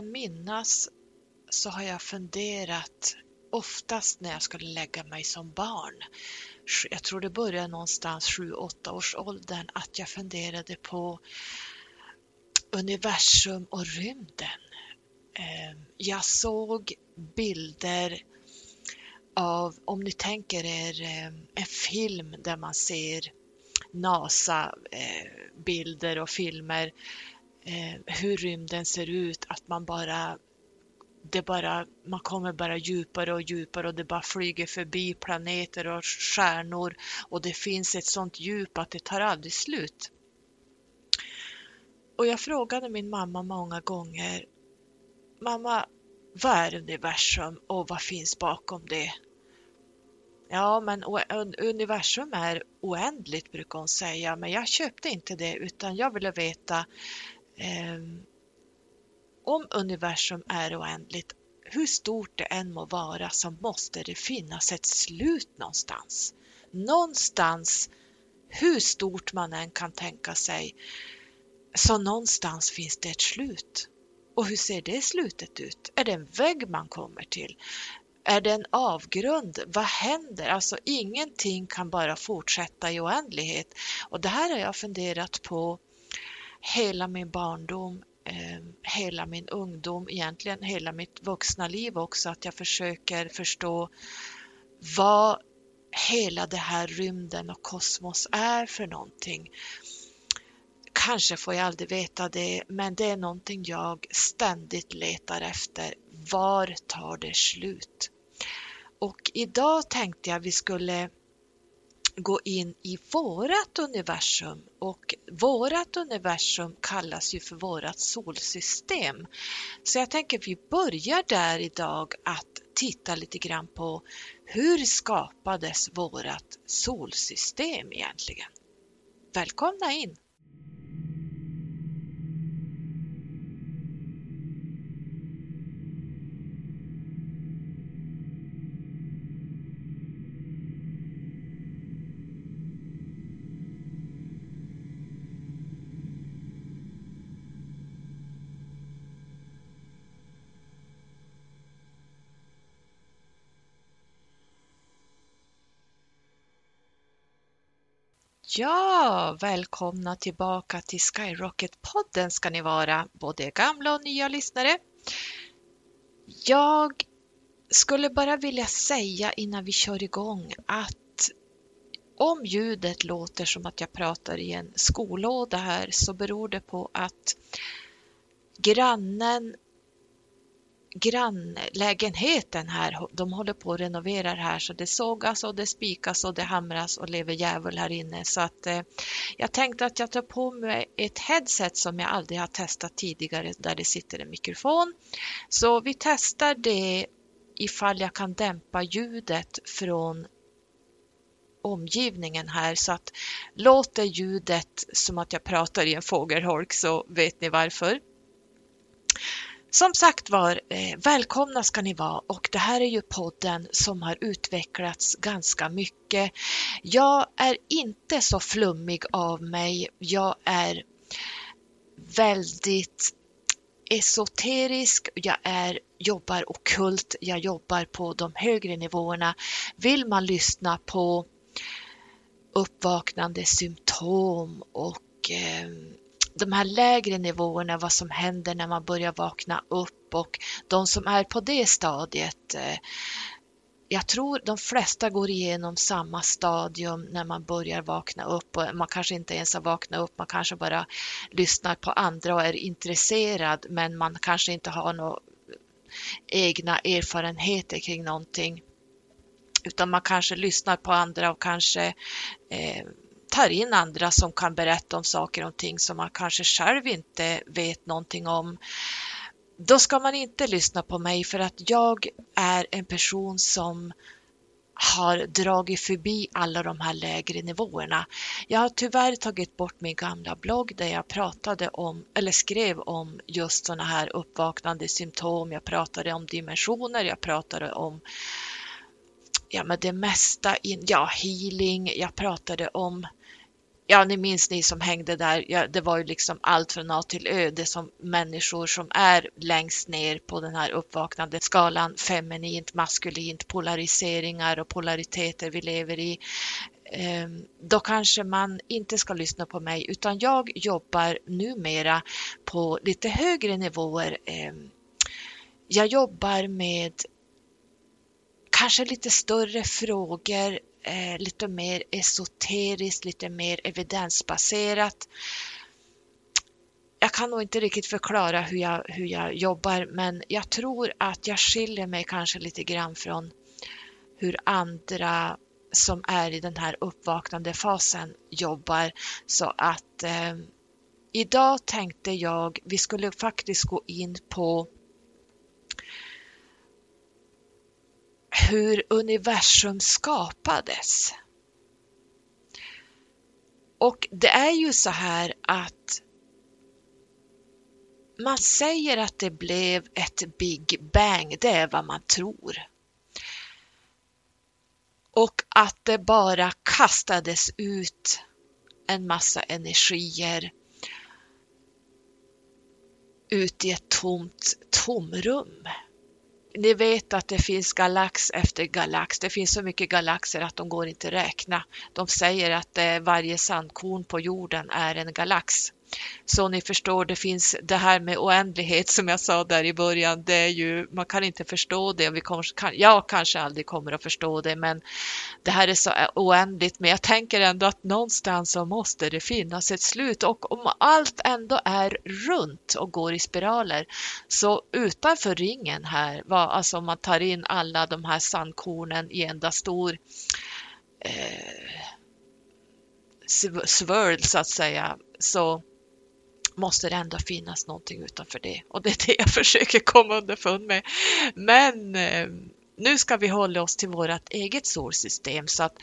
kan minnas så har jag funderat oftast när jag skulle lägga mig som barn. Jag tror det började någonstans 7-8 års åldern att jag funderade på universum och rymden. Ehm, jag såg bilder av, om ni tänker er ehm, en film där man ser NASA-bilder eh, och filmer, Eh, hur rymden ser ut, att man bara det bara, man kommer bara djupare och djupare och det bara flyger förbi planeter och stjärnor och det finns ett sånt djup att det tar aldrig slut. Och jag frågade min mamma många gånger, mamma, vad är universum och vad finns bakom det? Ja, men universum är oändligt brukar hon säga, men jag köpte inte det utan jag ville veta Ehm, om universum är oändligt, hur stort det än må vara så måste det finnas ett slut någonstans. Någonstans, hur stort man än kan tänka sig, så någonstans finns det ett slut. Och hur ser det slutet ut? Är det en vägg man kommer till? Är det en avgrund? Vad händer? Alltså ingenting kan bara fortsätta i oändlighet. Och det här har jag funderat på hela min barndom, eh, hela min ungdom, egentligen hela mitt vuxna liv också, att jag försöker förstå vad hela det här rymden och kosmos är för någonting. Kanske får jag aldrig veta det, men det är någonting jag ständigt letar efter. Var tar det slut? Och idag tänkte jag vi skulle gå in i vårat universum och vårat universum kallas ju för vårat solsystem. Så jag tänker vi börjar där idag att titta lite grann på hur skapades vårat solsystem egentligen? Välkomna in! Ja, välkomna tillbaka till Skyrocket-podden ska ni vara, både gamla och nya lyssnare. Jag skulle bara vilja säga innan vi kör igång att om ljudet låter som att jag pratar i en skolåda här så beror det på att grannen grannlägenheten här, de håller på att renovera här så det sågas och det spikas och det hamras och lever djävul här inne så att eh, jag tänkte att jag tar på mig ett headset som jag aldrig har testat tidigare där det sitter en mikrofon. Så vi testar det ifall jag kan dämpa ljudet från omgivningen här så att låter ljudet som att jag pratar i en fågelholk så vet ni varför. Som sagt var, eh, välkomna ska ni vara och det här är ju podden som har utvecklats ganska mycket. Jag är inte så flummig av mig. Jag är väldigt esoterisk, jag är, jobbar okult, jag jobbar på de högre nivåerna. Vill man lyssna på uppvaknande symptom och eh, de här lägre nivåerna, vad som händer när man börjar vakna upp och de som är på det stadiet eh, jag tror de flesta går igenom samma stadium när man börjar vakna upp och man kanske inte ens har vaknat upp, man kanske bara lyssnar på andra och är intresserad men man kanske inte har några egna erfarenheter kring någonting. Utan man kanske lyssnar på andra och kanske eh, tar in andra som kan berätta om saker och ting som man kanske själv inte vet någonting om. Då ska man inte lyssna på mig för att jag är en person som har dragit förbi alla de här lägre nivåerna. Jag har tyvärr tagit bort min gamla blogg där jag pratade om eller skrev om just sådana här uppvaknande symptom. Jag pratade om dimensioner, jag pratade om ja, men det mesta, in, ja, healing, jag pratade om ja, ni minns ni som hängde där, ja, det var ju liksom allt från A till Ö, det som människor som är längst ner på den här uppvaknande skalan, feminint, maskulint, polariseringar och polariteter vi lever i. Ehm, då kanske man inte ska lyssna på mig, utan jag jobbar numera på lite högre nivåer. Ehm, jag jobbar med kanske lite större frågor eh, lite mer esoteriskt, lite mer evidensbaserat. Jag kan nog inte riktigt förklara hur jag, hur jag jobbar, men jag tror att jag skiljer mig kanske lite grann från hur andra som är i den här uppvaknande fasen jobbar. Så att eh, idag tänkte jag vi skulle faktiskt gå in på hur universum skapades. Och det är ju så här att man säger att det blev ett Big Bang, det är vad man tror. Och att det bara kastades ut en massa energier ut i ett tomt tomrum ni vet att det finns galax efter galax. Det finns så mycket galaxer att de går inte att räkna. De säger att eh, varje sandkorn på jorden är en galax. Så ni förstår, det finns det här med oändlighet som jag sa där i början. Det är ju, man kan inte förstå det vi kommer, kan, jag kanske aldrig kommer att förstå det, men det här är så oändligt. Men jag tänker ändå att någonstans så måste det finnas ett slut och om allt ändå är runt och går i spiraler så utanför ringen här, vad, alltså om man tar in alla de här sandkornen i enda stor eh, swirl så att säga, så måste det ändå finnas någonting utanför det och det är det jag försöker komma underfund med. Men eh, nu ska vi hålla oss till vårt eget solsystem så att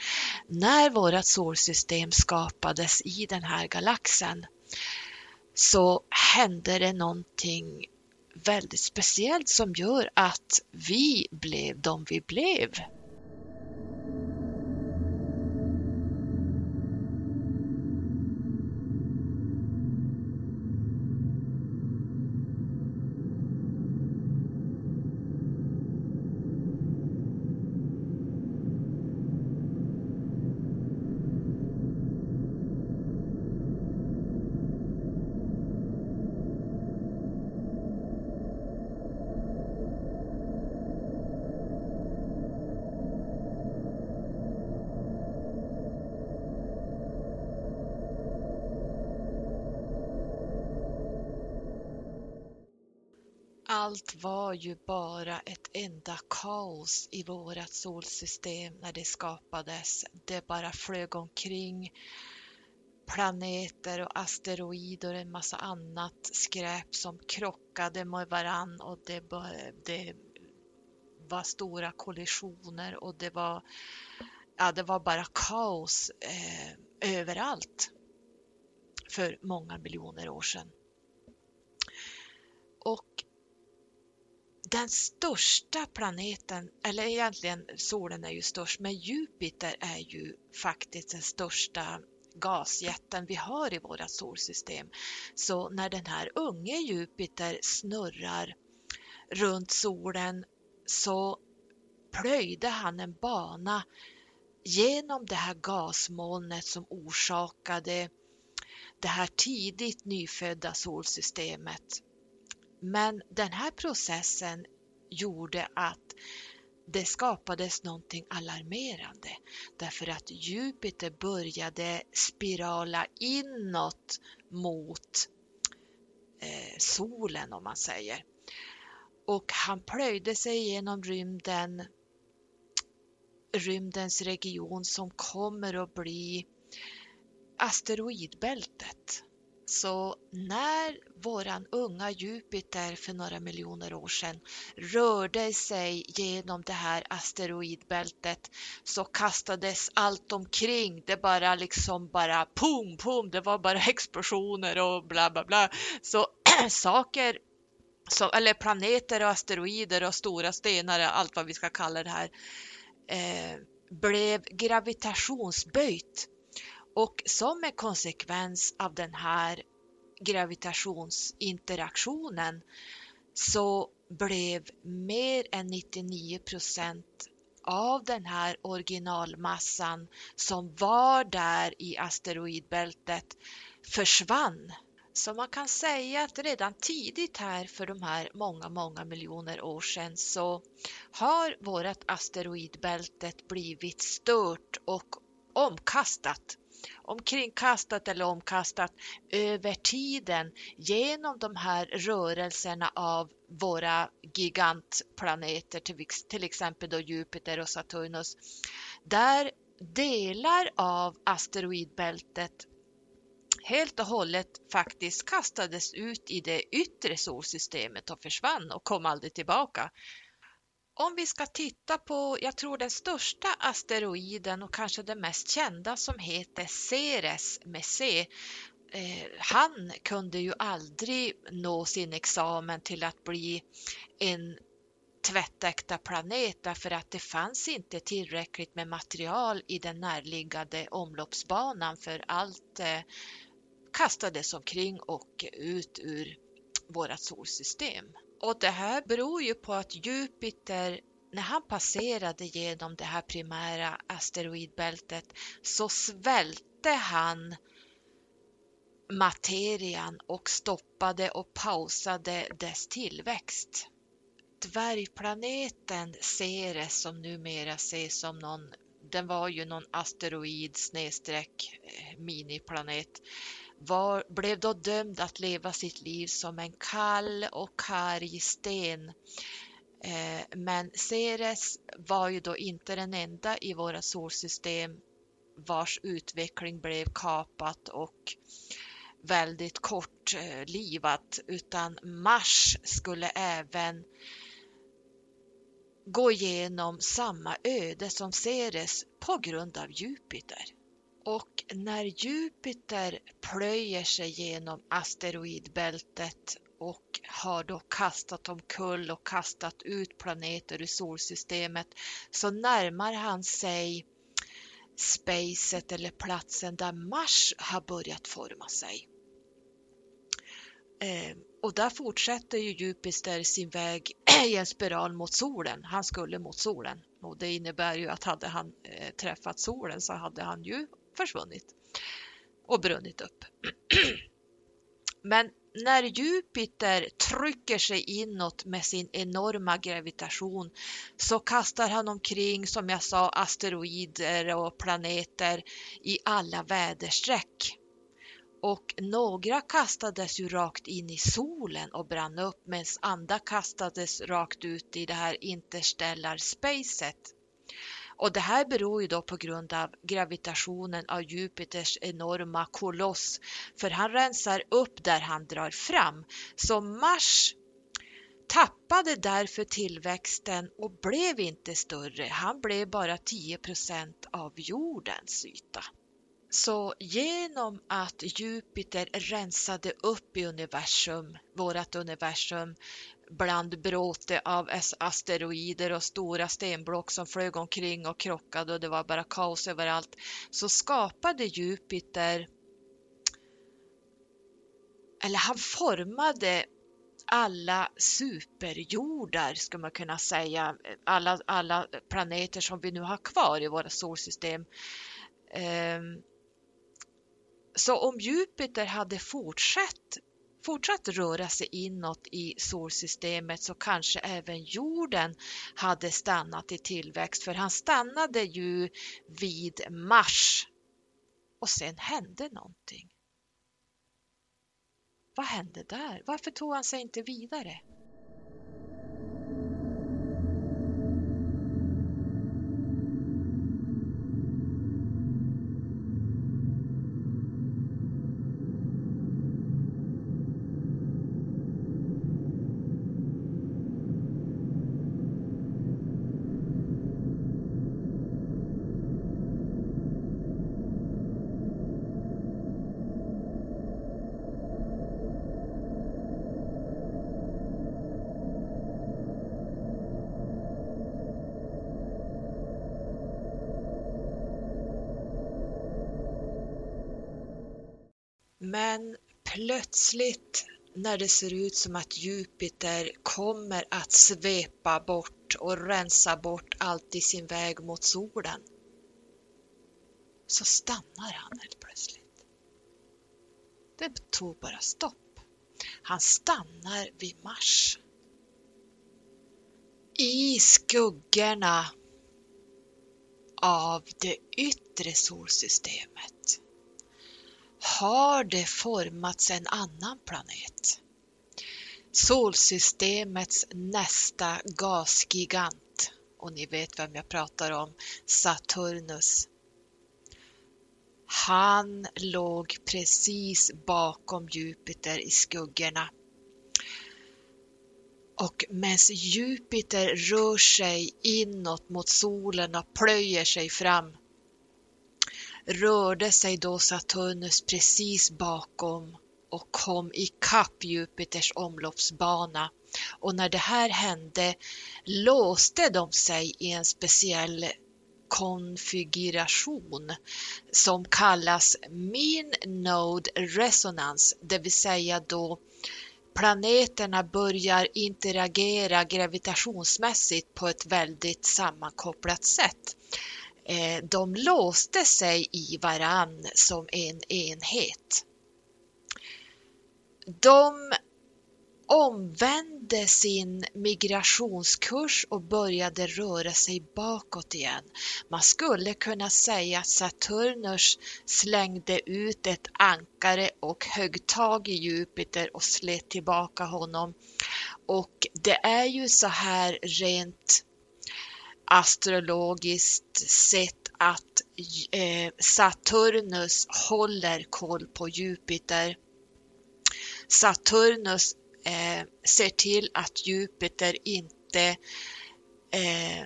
när vårt solsystem skapades i den här galaxen så hände det någonting väldigt speciellt som gör att vi blev de vi blev. Var ju bara ett enda kaos i vårt solsystem när det skapades. Det bara flög omkring planeter och asteroider och en massa annat skräp som krockade med varann och det, det var stora kollisioner och det var, ja, det var bara kaos eh, överallt för många miljoner år sedan. Och den största planeten, eller egentligen solen är ju störst, men Jupiter är ju faktiskt den största gasjätten vi har i våra solsystem. Så när den här unge Jupiter snurrar runt solen så plöjde han en bana genom det här gasmolnet som orsakade det här tidigt nyfödda solsystemet men den här processen gjorde att det skapades någonting alarmerande därför att Jupiter började spirala inåt mot eh, solen om man säger. Och han plöjde sig genom rymden, rymdens region som kommer att bli asteroidbältet. Så när våran unga Jupiter för några miljoner år sedan rörde sig genom det här asteroidbältet så kastades allt omkring. Det bara liksom bara pum, pum, det var bara explosioner och bla bla bla. Så saker som, eller planeter och asteroider och stora stenar, allt vad vi ska kalla det här, eh, blev gravitationsböjt och som en konsekvens av den här gravitationsinteraktionen så blev mer än 99 procent av den här originalmassan som var där i asteroidbältet försvann. Så man kan säga att redan tidigt här för de här många, många miljoner år sedan så har vårt asteroidbältet blivit stört och omkastat omkringkastat eller omkastat över tiden genom de här rörelserna av våra gigantplaneter, till exempel då Jupiter och Saturnus, där delar av asteroidbältet helt och hållet faktiskt kastades ut i det yttre solsystemet och försvann och kom aldrig tillbaka. Om vi ska titta på, jag tror den största asteroiden och kanske den mest kända som heter Ceres med C. Eh, han kunde ju aldrig nå sin examen till att bli en tvättäkta planet därför att det fanns inte tillräckligt med material i den närliggande omloppsbanan för allt eh, kastades omkring och ut ur vårt solsystem. Och det här beror ju på att Jupiter, när han passerade genom det här primära asteroidbältet så svälte han materian och stoppade och pausade dess tillväxt. Dvärgplaneten Ceres som numera ses som någon, den var ju någon asteroid snedstreck eh, miniplanet var, blev då dömd att leva sitt liv som en kall och karg sten. Eh, men Ceres var ju då inte den enda i våra solsystem vars utveckling blev kapat och väldigt kortlivat eh, utan Mars skulle även gå igenom samma öde som Ceres på grund av Jupiter. Och när Jupiter plöjer sig genom asteroidbältet och har då kastat omkull och kastat ut planeter ur solsystemet så närmar han sig spacet eller platsen där Mars har börjat forma sig. Eh, och där fortsätter ju Jupiter sin väg i en spiral mot solen. Han skulle mot solen och det innebär ju att hade han eh, träffat solen så hade han ju försvunnit och brunnit upp. Men när Jupiter trycker sig inåt med sin enorma gravitation så kastar han omkring, som jag sa, asteroider och planeter i alla väderstreck. Och några kastades ju rakt in i solen och brann upp medan andra kastades rakt ut i det här interstellar spacet. Och det här beror ju då på grund av gravitationen av Jupiters enorma koloss, för han rensar upp där han drar fram. Så Mars tappade därför tillväxten och blev inte större. Han blev bara 10% av jordens yta. Så genom att Jupiter rensade upp i universum, vårt universum, bland bråte av asteroider och stora stenblock som flög omkring och krockade och det var bara kaos överallt, så skapade Jupiter eller han formade alla superjordar, skulle man kunna säga, alla, alla planeter som vi nu har kvar i våra solsystem. Um, så om Jupiter hade fortsatt, fortsatt röra sig inåt i solsystemet så kanske även jorden hade stannat i tillväxt för han stannade ju vid Mars. Och sen hände någonting. Vad hände där? Varför tog han sig inte vidare? Men plötsligt när det ser ut som att Jupiter kommer att svepa bort och rensa bort allt i sin väg mot solen så stannar han helt plötsligt. Det tog bara stopp. Han stannar vid Mars. I skuggorna av det yttre solsystemet har det formats en annan planet. Solsystemets nästa gasgigant och ni vet vem jag pratar om, Saturnus. Han låg precis bakom Jupiter i skuggorna. Och medan Jupiter rör sig inåt mot solen och plöjer sig fram rörde sig då Saturnus precis bakom och kom ikapp Jupiters omloppsbana. Och när det här hände låste de sig i en speciell konfiguration som kallas Mean Node Resonance, det vill säga då planeterna börjar interagera gravitationsmässigt på ett väldigt sammankopplat sätt. Eh, de låste sig i varann som en enhet. De omvände sin migrationskurs och började röra sig bakåt igen. Man skulle kunna säga att Saturnus slängde ut ett ankare och högg tag i Jupiter och slet tillbaka honom. Och det är ju så här rent astrologiskt sett att eh, Saturnus håller koll på Jupiter. Saturnus eh, ser till att Jupiter inte eh,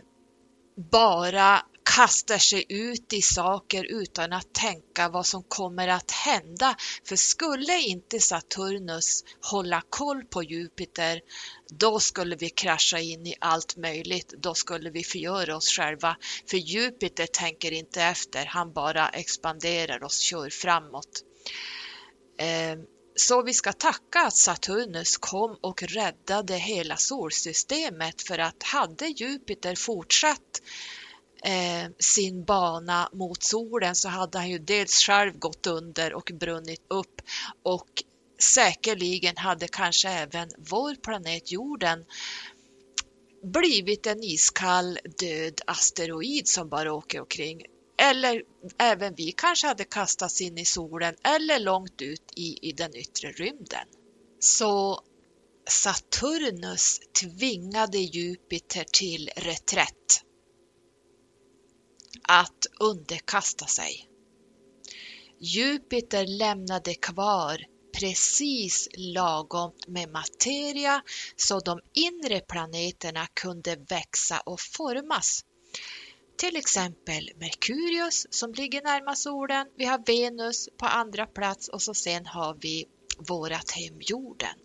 bara kastar sig ut i saker utan att tänka vad som kommer att hända. För skulle inte Saturnus hålla koll på Jupiter, då skulle vi krascha in i allt möjligt. Då skulle vi förgöra oss själva. För Jupiter tänker inte efter, han bara expanderar och kör framåt. Ehm, så vi ska tacka att Saturnus kom och räddade hela solsystemet för att hade Jupiter fortsatt eh, sin bana mot solen så hade han ju dels själv gått under och brunnit upp och säkerligen hade kanske även vår planet jorden blivit en iskall död asteroid som bara åker omkring. Eller även vi kanske hade kastats in i solen eller långt ut i, i den yttre rymden. Så Saturnus tvingade Jupiter till reträtt att underkasta sig. Jupiter lämnade kvar precis lagom med materia så de inre planeterna kunde växa och formas. Till exempel Merkurius som ligger närmast solen, vi har Venus på andra plats och så sen har vi vårat hem jorden.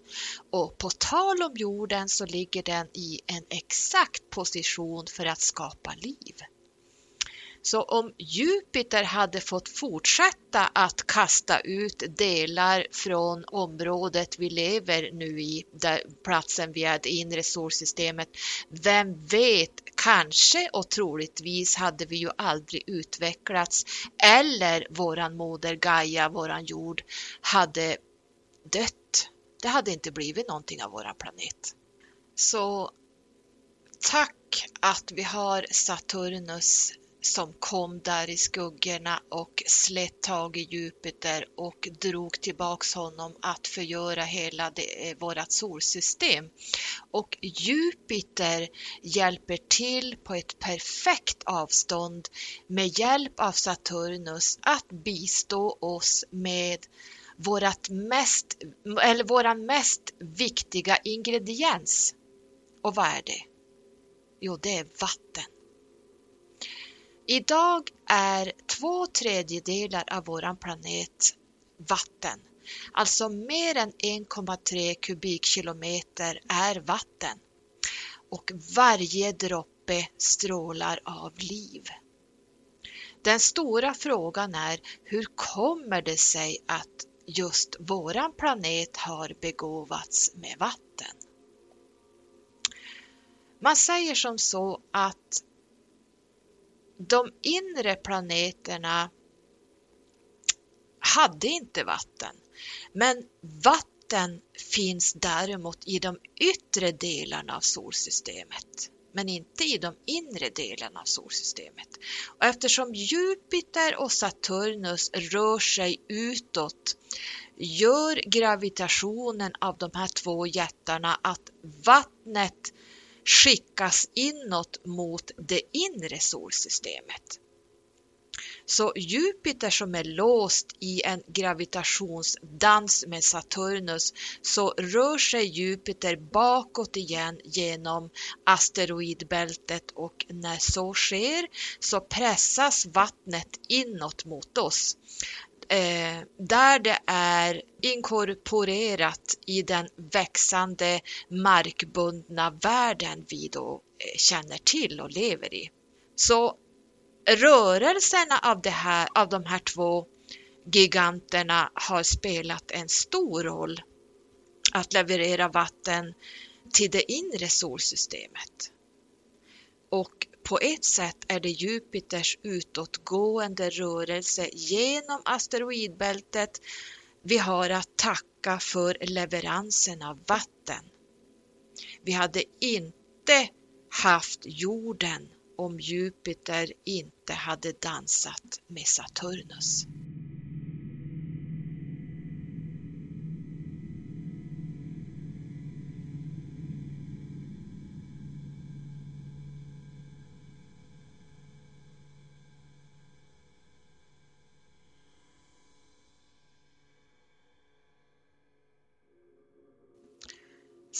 Och på tal om jorden så ligger den i en exakt position för att skapa liv. Så om Jupiter hade fått fortsätta att kasta ut delar från området vi lever nu i, där platsen via det inre solsystemet, vem vet, kanske och troligtvis hade vi ju aldrig utvecklats eller våran moder Gaia, våran jord, hade dött. Det hade inte blivit någonting av våran planet. Så tack att vi har Saturnus som kom där i skuggorna och slet tag i Jupiter och drog tillbaks honom att förgöra hela det, eh, vårat solsystem. Och Jupiter hjälper till på ett perfekt avstånd med hjälp av Saturnus att bistå oss med vårat mest, eller våran mest viktiga ingrediens. Och vad är det? Jo, det är vatten. Idag är två tredjedelar av våran planet vatten. Alltså mer än 1,3 kubikkilometer är vatten. Och varje droppe strålar av liv. Den stora frågan är hur kommer det sig att just våran planet har begåvats med vatten. Man säger som så att de inre planeterna hade inte vatten, men vatten finns däremot i de yttre delarna av solsystemet men inte i de inre delarna av solsystemet. Och eftersom Jupiter och Saturnus rör sig utåt gör gravitationen av de här två jättarna att vattnet skickas inåt mot det inre solsystemet. Så Jupiter som är låst i en gravitationsdans med Saturnus så rör sig Jupiter bakåt igen genom asteroidbältet och när så sker så pressas vattnet inåt mot oss. Eh, där det är inkorporerat i den växande markbundna världen vi då eh, känner till och lever i. Så rörelserna av, det här, av de här två giganterna har spelat en stor roll att leverera vatten till det inre solsystemet. Och på ett sätt är det Jupiters utåtgående rörelse genom asteroidbältet vi har att tacka för leveransen av vatten. Vi hade inte haft jorden om Jupiter inte hade dansat med Saturnus.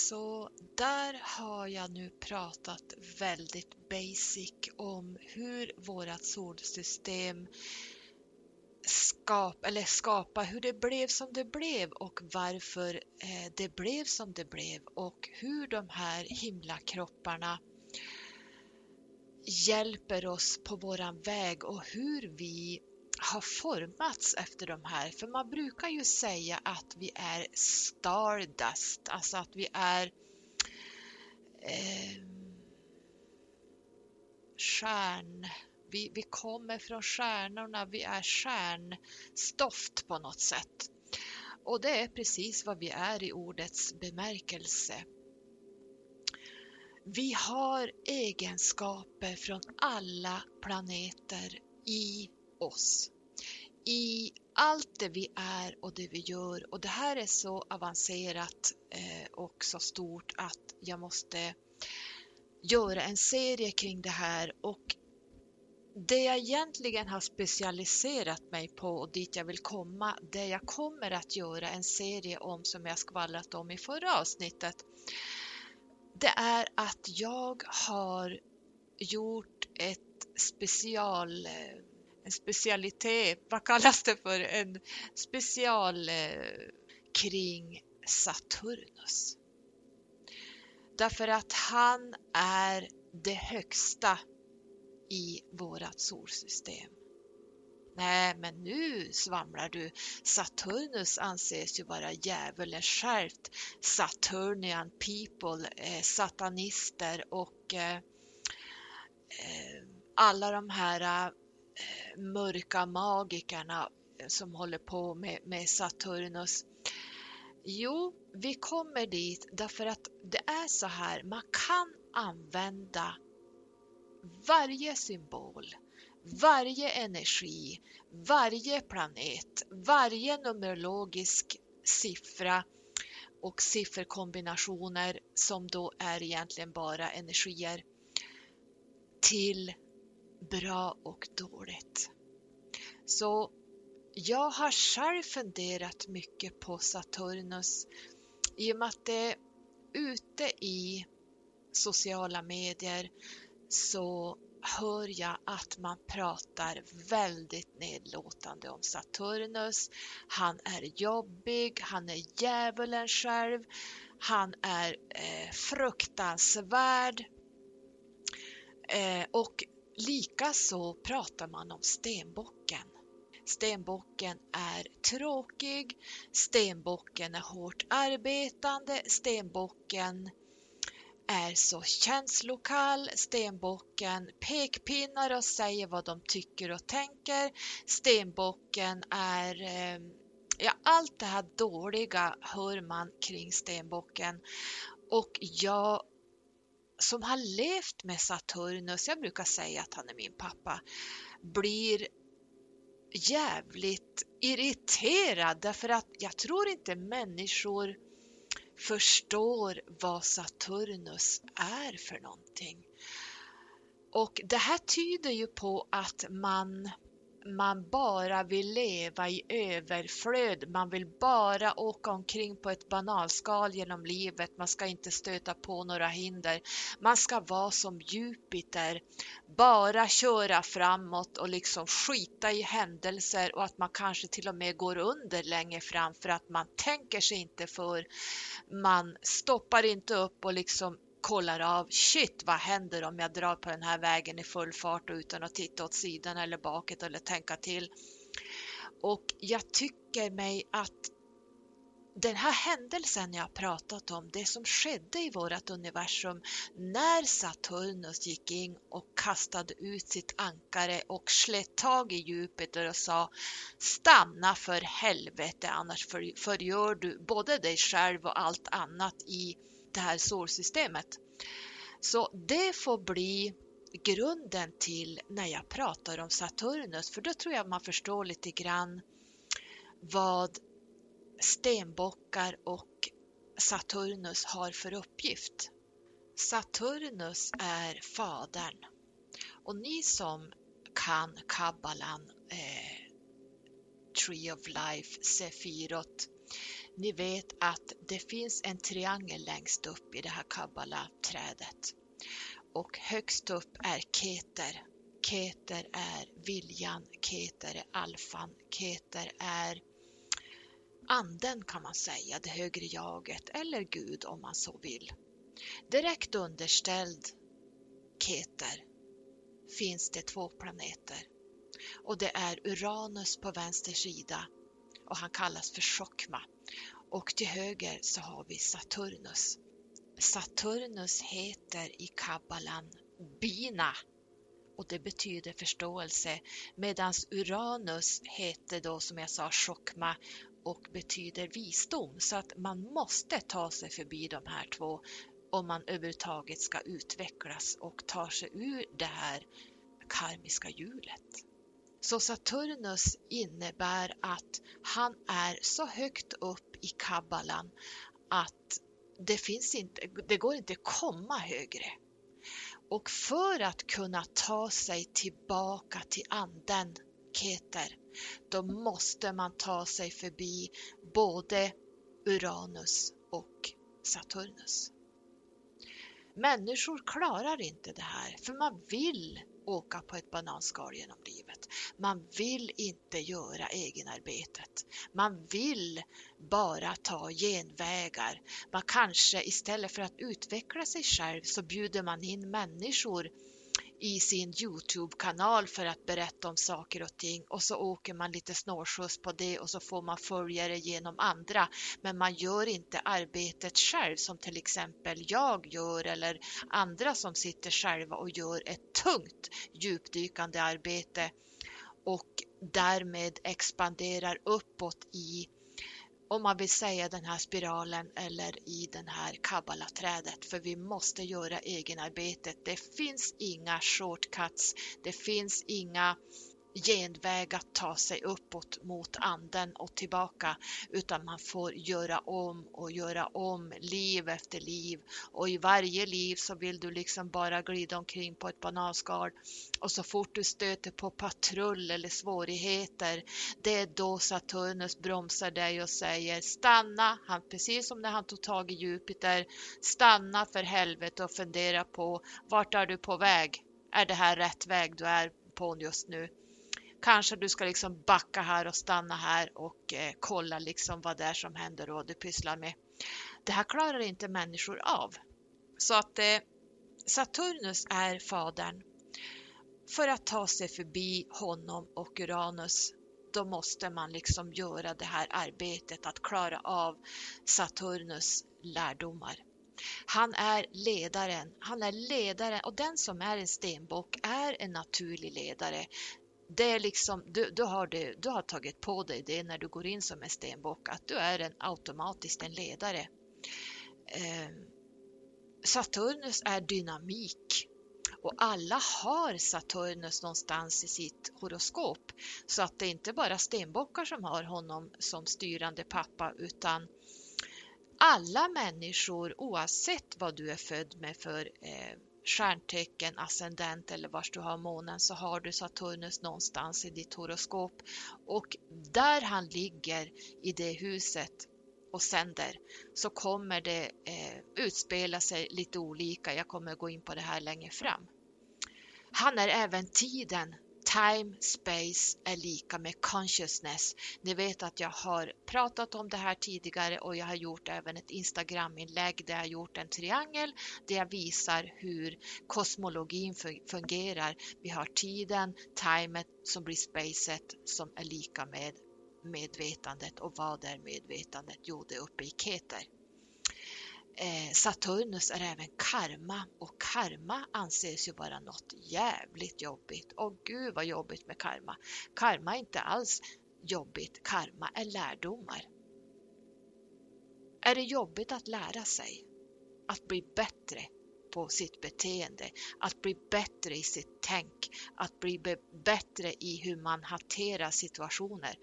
Så där har jag nu pratat väldigt basic om hur vårat solsystem skap, eller skapa hur det blev som det blev och varför eh, det blev som det blev och hur de här himlakropparna hjälper oss på våran väg och hur vi har formats efter de här. För man brukar ju säga att vi är stardust, alltså att vi är eh, stjärn... Vi, vi kommer från stjärnorna, vi är stjärnstoft på något sätt. Och det är precis vad vi är i ordets bemärkelse. Vi har egenskaper från alla planeter i oss. I allt det vi är och det vi gör. Och det här är så avancerat eh, och så stort att jag måste göra en serie kring det här. Och det jag egentligen har specialiserat mig på och dit jag vill komma, det jag kommer att göra en serie om som jag skvallrat om i förra avsnittet, det är att jag har gjort ett special eh, specialitet, vad kallas det för, en special eh, kring Saturnus. Därför att han är det högsta i vårat solsystem. Nej, men nu svamlar du. Saturnus anses ju vara djävulen själv Saturnian people, eh, satanister och eh, eh alla de här eh, mörka magikerna som håller på med, med Saturnus. Jo, vi kommer dit därför att det är så här, man kan använda varje symbol, varje energi, varje planet, varje numerologisk siffra och sifferkombinationer som då är egentligen bara energier till bra och dåligt. Så jag har själv funderat mycket på Saturnus i och med att det ute i sociala medier så hör jag att man pratar väldigt nedlåtande om Saturnus. Han är jobbig, han är djävulen själv, han är eh, fruktansvärd. Eh, och Likaså pratar man om stenbocken. Stenbocken är tråkig, stenbocken är hårt arbetande, stenbocken är så känslokall, stenbocken pekpinnar och säger vad de tycker och tänker. Stenbocken är eh, Ja, allt det här dåliga hör man kring stenbocken. Och jag som har levt med Saturnus, jag brukar säga att han är min pappa, blir jävligt irriterad därför att jag tror inte människor förstår vad Saturnus är för någonting. Och det här tyder ju på att man man bara vill leva i överflöd. Man vill bara åka omkring på ett banalskal genom livet. Man ska inte stöta på några hinder. Man ska vara som Jupiter, bara köra framåt och liksom skita i händelser och att man kanske till och med går under längre fram för att man tänker sig inte för. Man stoppar inte upp och liksom kollar av, shit vad händer om jag drar på den här vägen i full fart och utan att titta åt sidan eller bakåt eller tänka till. Och jag tycker mig att den här händelsen jag pratat om, det som skedde i vårt universum när Saturnus gick in och kastade ut sitt ankare och slet tag i Jupiter och sa stanna för helvete annars förgör du både dig själv och allt annat i det här solsystemet. Så det får bli grunden till när jag pratar om Saturnus, för då tror jag man förstår lite grann vad stenbockar och Saturnus har för uppgift. Saturnus är fadern och ni som kan kabbalan, eh, Tree of Life, Sefirot, ni vet att det finns en triangel längst upp i det här kabbala-trädet. Och högst upp är Keter. Keter är viljan, Keter är alfan, Keter är anden kan man säga, det högre jaget eller Gud om man så vill. Direkt underställd Keter finns det två planeter och det är Uranus på vänster sida och han kallas för Chokma. Och till höger så har vi Saturnus. Saturnus heter i kabbalan Bina och det betyder förståelse medan Uranus heter då som jag sa Chokma och betyder visdom så att man måste ta sig förbi de här två om man överhuvudtaget ska utvecklas och ta sig ur det här karmiska hjulet. Så Saturnus innebär att han är så högt upp i kabbalan att det, finns inte, det går inte att komma högre. Och för att kunna ta sig tillbaka till anden, Keter, då måste man ta sig förbi både Uranus och Saturnus. Människor klarar inte det här för man vill åka på ett bananskal genom livet. Man vill inte göra egenarbetet. Man vill bara ta genvägar. Man kanske istället för att utveckla sig själv så bjuder man in människor i sin Youtube-kanal för att berätta om saker och ting och så åker man lite snårskjuts på det och så får man följare genom andra. Men man gör inte arbetet själv som till exempel jag gör eller andra som sitter själva och gör ett tungt djupdykande arbete och därmed expanderar uppåt i om man vill säga den här spiralen eller i den här kabbalaträdet för vi måste göra egenarbetet. Det finns inga shortcuts, det finns inga genväg att ta sig uppåt mot anden och tillbaka utan man får göra om och göra om liv efter liv och i varje liv så vill du liksom bara glida omkring på ett bananskal och så fort du stöter på patrull eller svårigheter det är då Saturnus bromsar dig och säger stanna, han, precis som när han tog tag i Jupiter, stanna för helvete och fundera på vart är du på väg? Är det här rätt väg du är på just nu? Kanske du ska liksom backa här och stanna här och eh, kolla liksom vad det är som händer och du pysslar med. Det här klarar inte människor av. Så att eh, Saturnus är fadern. För att ta sig förbi honom och Uranus, då måste man liksom göra det här arbetet att klara av Saturnus lärdomar. Han är ledaren, han är ledaren och den som är en stenbock är en naturlig ledare. Det är liksom, du, du, har det, du har tagit på dig det när du går in som en stenbock, att du är en, automatiskt en ledare. Eh, Saturnus är dynamik och alla har Saturnus någonstans i sitt horoskop. Så att det är inte bara stenbockar som har honom som styrande pappa utan alla människor oavsett vad du är född med för eh, stjärntecken, ascendent eller vars du har månen så har du Saturnus någonstans i ditt horoskop och där han ligger i det huset och sänder så kommer det eh, utspela sig lite olika. Jag kommer gå in på det här längre fram. Han är även tiden. Time, space är lika med consciousness. Ni vet att jag har pratat om det här tidigare och jag har gjort även ett Instagram-inlägg där jag har gjort en triangel där jag visar hur kosmologin fungerar. Vi har tiden, timet som blir spacet som är lika med medvetandet och vad är medvetandet? Jo, det är uppe i Keter. Eh, Saturnus är även karma och karma anses ju vara något jävligt jobbigt. Och gud vad jobbigt med karma. Karma är inte alls jobbigt, karma är lärdomar. Är det jobbigt att lära sig? Att bli bättre på sitt beteende, att bli bättre i sitt tänk, att bli bättre i hur man hanterar situationer.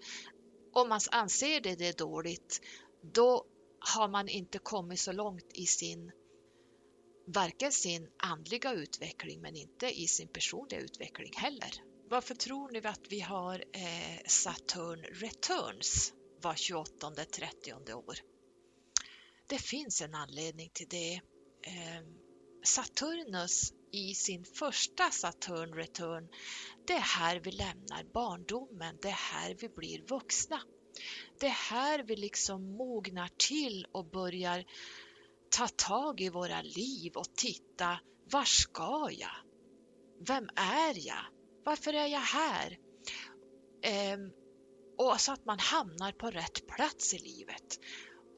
Om man anser det, det är dåligt, då har man inte kommit så långt i sin varken sin andliga utveckling men inte i sin personliga utveckling heller. Varför tror ni att vi har eh, Saturn Returns var 28 30 år? Det finns en anledning till det. Eh, Saturnus i sin första Saturn Return, det är här vi lämnar barndomen, det är här vi blir vuxna. Det är här vi liksom mognar till och börjar ta tag i våra liv och titta, var ska jag? Vem är jag? Varför är jag här? Ehm, och så att man hamnar på rätt plats i livet.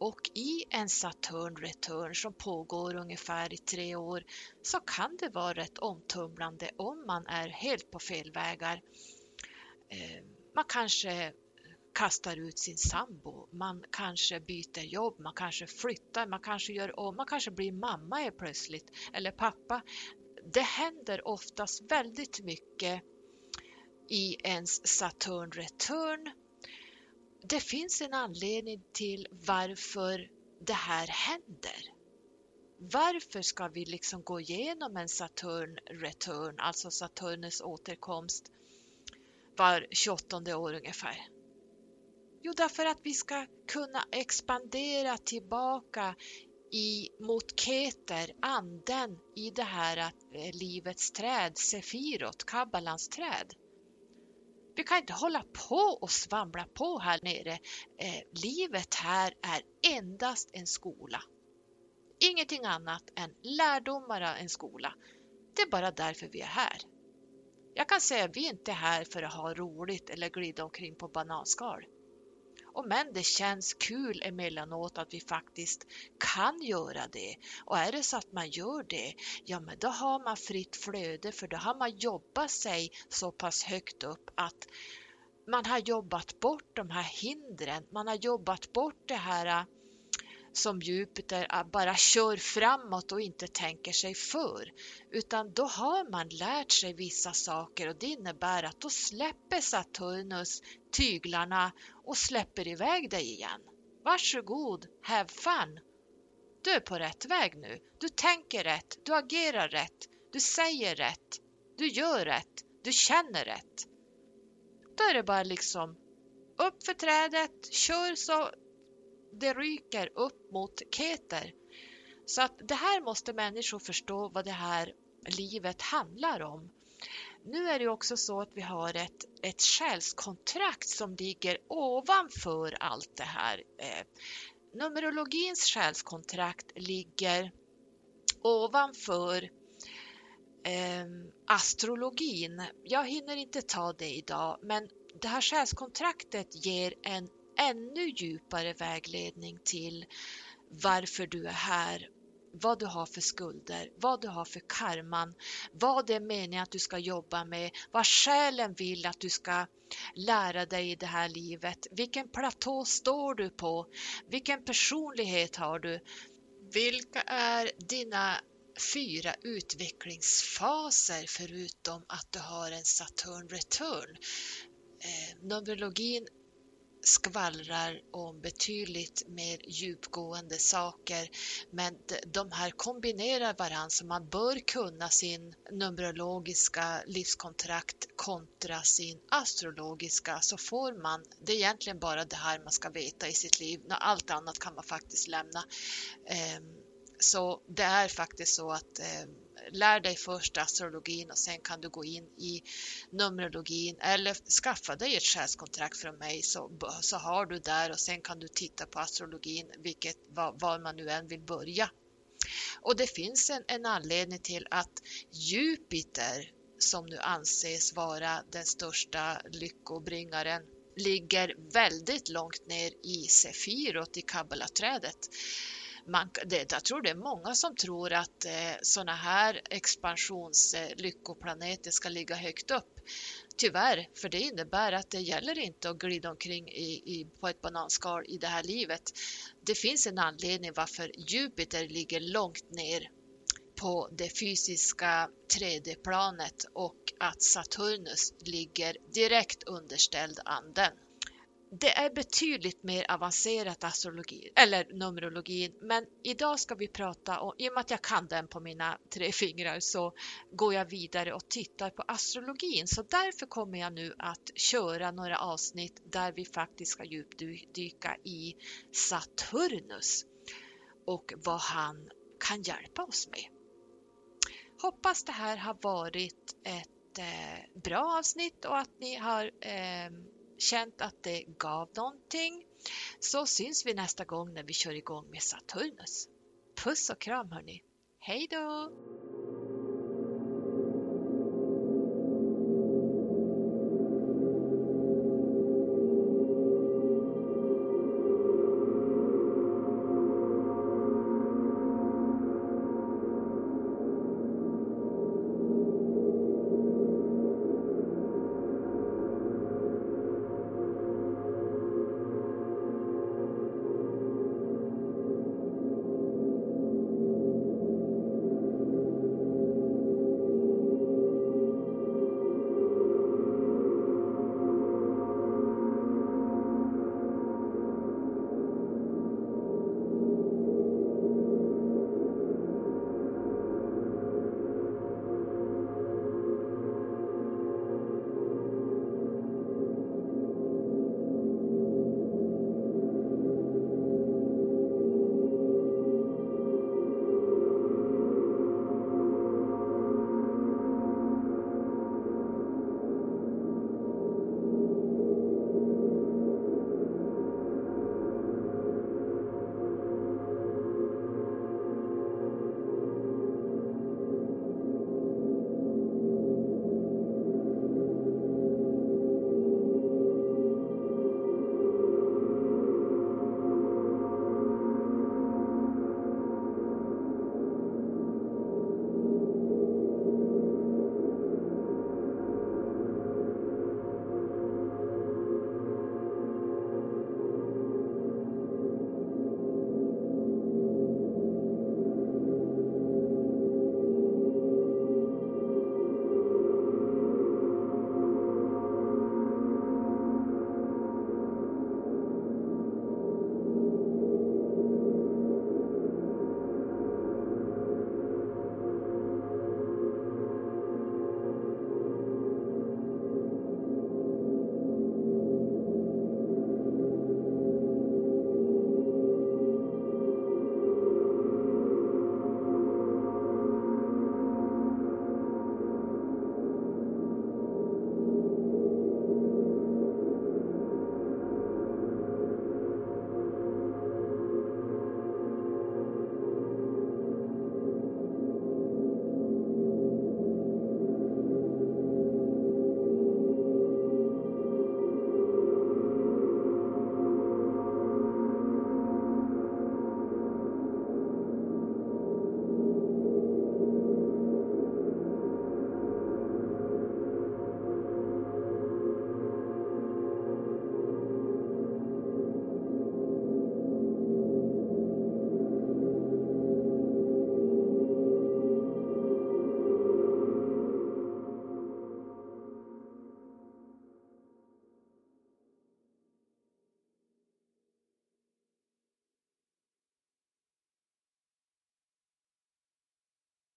Och i en Saturn return som pågår ungefär i tre år så kan det vara rätt omtumlande om man är helt på fel vägar. Ehm, man kanske kastar ut sin sambo, man kanske byter jobb, man kanske flyttar, man kanske gör om, man kanske blir mamma är plötsligt eller pappa. Det händer oftast väldigt mycket i ens Saturn return. Det finns en anledning till varför det här händer. Varför ska vi liksom gå igenom en Saturn return, alltså Saturnus återkomst var 28 år ungefär? Jo, därför att vi ska kunna expandera tillbaka i, mot Keter, anden i det här eh, livets träd, Sefirot, Kabbalans träd. Vi kan inte hålla på och svamla på här nere. Eh, livet här är endast en skola. Ingenting annat än lärdomar av en skola. Det är bara därför vi är här. Jag kan säga att vi inte är här för att ha roligt eller glida omkring på bananskal. Och men det känns kul emellanåt att vi faktiskt kan göra det. Och är det så att man gör det, ja men då har man fritt flöde för då har man jobbat sig så pass högt upp att man har jobbat bort de här hindren, man har jobbat bort det här som Jupiter bara kör framåt och inte tänker sig för. Utan då har man lärt sig vissa saker och det innebär att då släpper Saturnus tyglarna och släpper iväg dig igen. Varsågod, have fun! Du är på rätt väg nu. Du tänker rätt, du agerar rätt, du säger rätt, du gör rätt, du känner rätt. Då är det bara liksom upp för trädet, kör så det ryker upp mot Keter. Så att det här måste människor förstå vad det här livet handlar om. Nu är det också så att vi har ett, ett själskontrakt som ligger ovanför allt det här. Eh, numerologins själskontrakt ligger ovanför eh, astrologin. Jag hinner inte ta det idag, men det här själskontraktet ger en ännu djupare vägledning till varför du är här, vad du har för skulder, vad du har för karman, vad det är meningen att du ska jobba med, vad själen vill att du ska lära dig i det här livet, vilken platå står du på, vilken personlighet har du, vilka är dina fyra utvecklingsfaser förutom att du har en Saturn return. Eh, Numerologin skvallrar om betydligt mer djupgående saker men de här kombinerar varandra så man bör kunna sin numerologiska livskontrakt kontra sin astrologiska så får man, det är egentligen bara det här man ska veta i sitt liv, allt annat kan man faktiskt lämna. Ehm, så det är faktiskt så att ehm, lär dig först astrologin och sen kan du gå in i Numerologin eller skaffa dig ett själskontrakt från mig så, så har du där och sen kan du titta på astrologin vilket, var, var man nu än vill börja. Och det finns en, en anledning till att Jupiter som nu anses vara den största lyckobringaren ligger väldigt långt ner i Sefirot i Kabbalaträdet man, det, jag tror det är många som tror att eh, sådana här expansionslyckoplaneter eh, ska ligga högt upp. Tyvärr, för det innebär att det gäller inte att glida omkring i, i, på ett bananskal i det här livet. Det finns en anledning varför Jupiter ligger långt ner på det fysiska 3D-planet och att Saturnus ligger direkt underställd anden det är betydligt mer avancerat astrologi, eller numerologin, men idag ska vi prata om, i och med att jag kan den på mina tre fingrar så går jag vidare och tittar på astrologin. Så därför kommer jag nu att köra några avsnitt där vi faktiskt ska djupdyka i Saturnus och vad han kan hjälpa oss med. Hoppas det här har varit ett eh, bra avsnitt och att ni har eh, känt att det gav någonting så syns vi nästa gång när vi kör igång med Saturnus. Puss och kram hörni! Hej då!